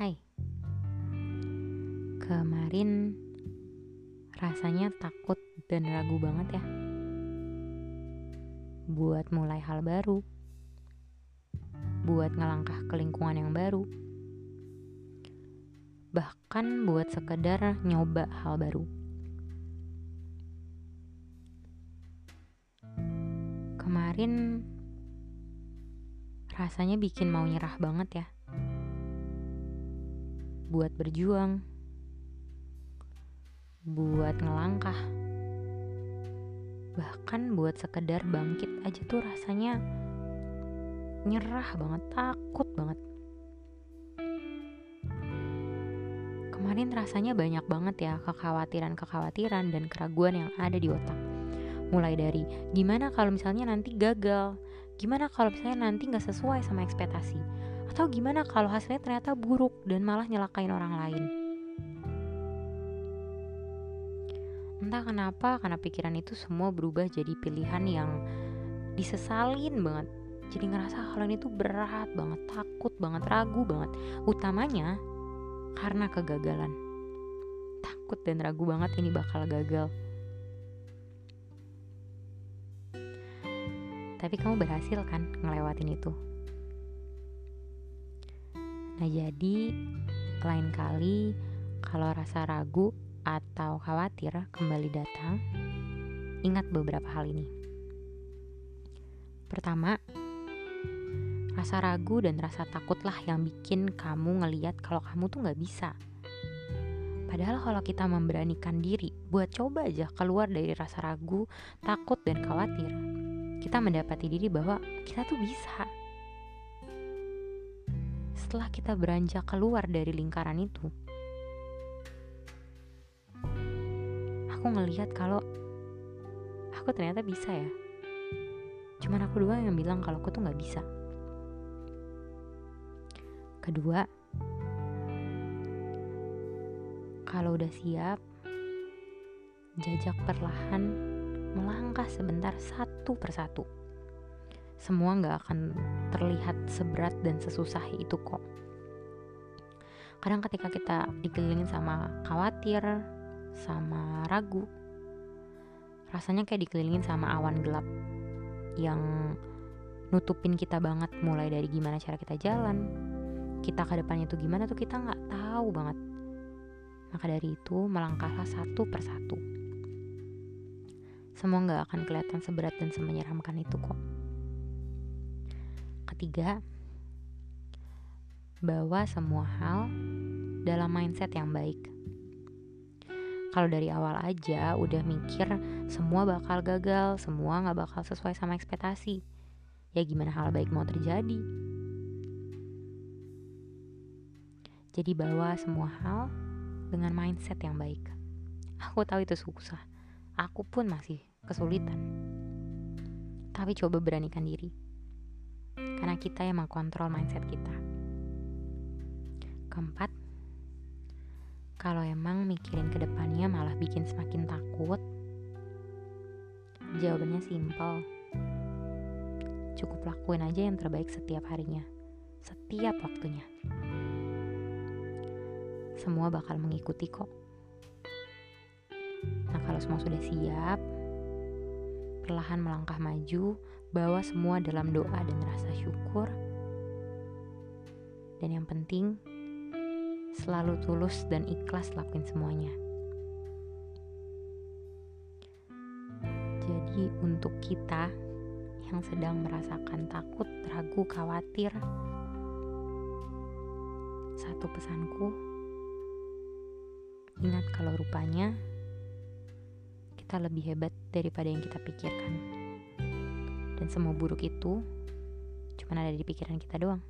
Hai, kemarin rasanya takut dan ragu banget ya buat mulai hal baru, buat ngelangkah ke lingkungan yang baru, bahkan buat sekedar nyoba hal baru. Kemarin rasanya bikin mau nyerah banget ya. Buat berjuang buat ngelangkah bahkan buat sekedar bangkit aja tuh rasanya nyerah banget takut banget. Kemarin rasanya banyak banget ya kekhawatiran-kekhawatiran dan keraguan yang ada di otak. Mulai dari gimana kalau misalnya nanti gagal gimana kalau misalnya nanti nggak sesuai sama ekspektasi atau gimana kalau hasilnya ternyata buruk dan malah nyelakain orang lain Entah kenapa, karena pikiran itu semua berubah jadi pilihan yang disesalin banget. Jadi ngerasa kalau ini tuh berat banget, takut banget, ragu banget. Utamanya karena kegagalan. Takut dan ragu banget ini bakal gagal. Tapi kamu berhasil kan ngelewatin itu. Nah jadi lain kali kalau rasa ragu atau khawatir kembali datang, ingat beberapa hal ini. Pertama, rasa ragu dan rasa takutlah yang bikin kamu ngeliat kalau kamu tuh gak bisa. Padahal kalau kita memberanikan diri buat coba aja keluar dari rasa ragu, takut, dan khawatir, kita mendapati diri bahwa kita tuh bisa. Setelah kita beranjak keluar dari lingkaran itu, aku ngelihat kalau aku ternyata bisa ya. Cuman aku doang yang bilang kalau aku tuh nggak bisa. Kedua kalau udah siap jajak perlahan melangkah sebentar satu persatu semua nggak akan terlihat seberat dan sesusah itu kok kadang ketika kita dikelilingin sama khawatir sama ragu. Rasanya kayak dikelilingin sama awan gelap yang nutupin kita banget mulai dari gimana cara kita jalan, kita ke depannya itu gimana tuh kita nggak tahu banget. Maka dari itu melangkahlah satu persatu. Semua nggak akan kelihatan seberat dan semenyeramkan itu kok. Ketiga, bawa semua hal dalam mindset yang baik kalau dari awal aja udah mikir semua bakal gagal, semua nggak bakal sesuai sama ekspektasi, ya gimana hal baik mau terjadi? Jadi bawa semua hal dengan mindset yang baik. Aku tahu itu susah. Aku pun masih kesulitan. Tapi coba beranikan diri. Karena kita yang mengkontrol mindset kita. Keempat, kalau emang mikirin ke depannya malah bikin semakin takut, jawabannya simpel. Cukup lakuin aja yang terbaik setiap harinya, setiap waktunya. Semua bakal mengikuti kok. Nah, kalau semua sudah siap, perlahan melangkah maju, bawa semua dalam doa dan rasa syukur. Dan yang penting, selalu tulus dan ikhlas lakuin semuanya. Jadi untuk kita yang sedang merasakan takut, ragu, khawatir, satu pesanku, ingat kalau rupanya kita lebih hebat daripada yang kita pikirkan. Dan semua buruk itu cuma ada di pikiran kita doang.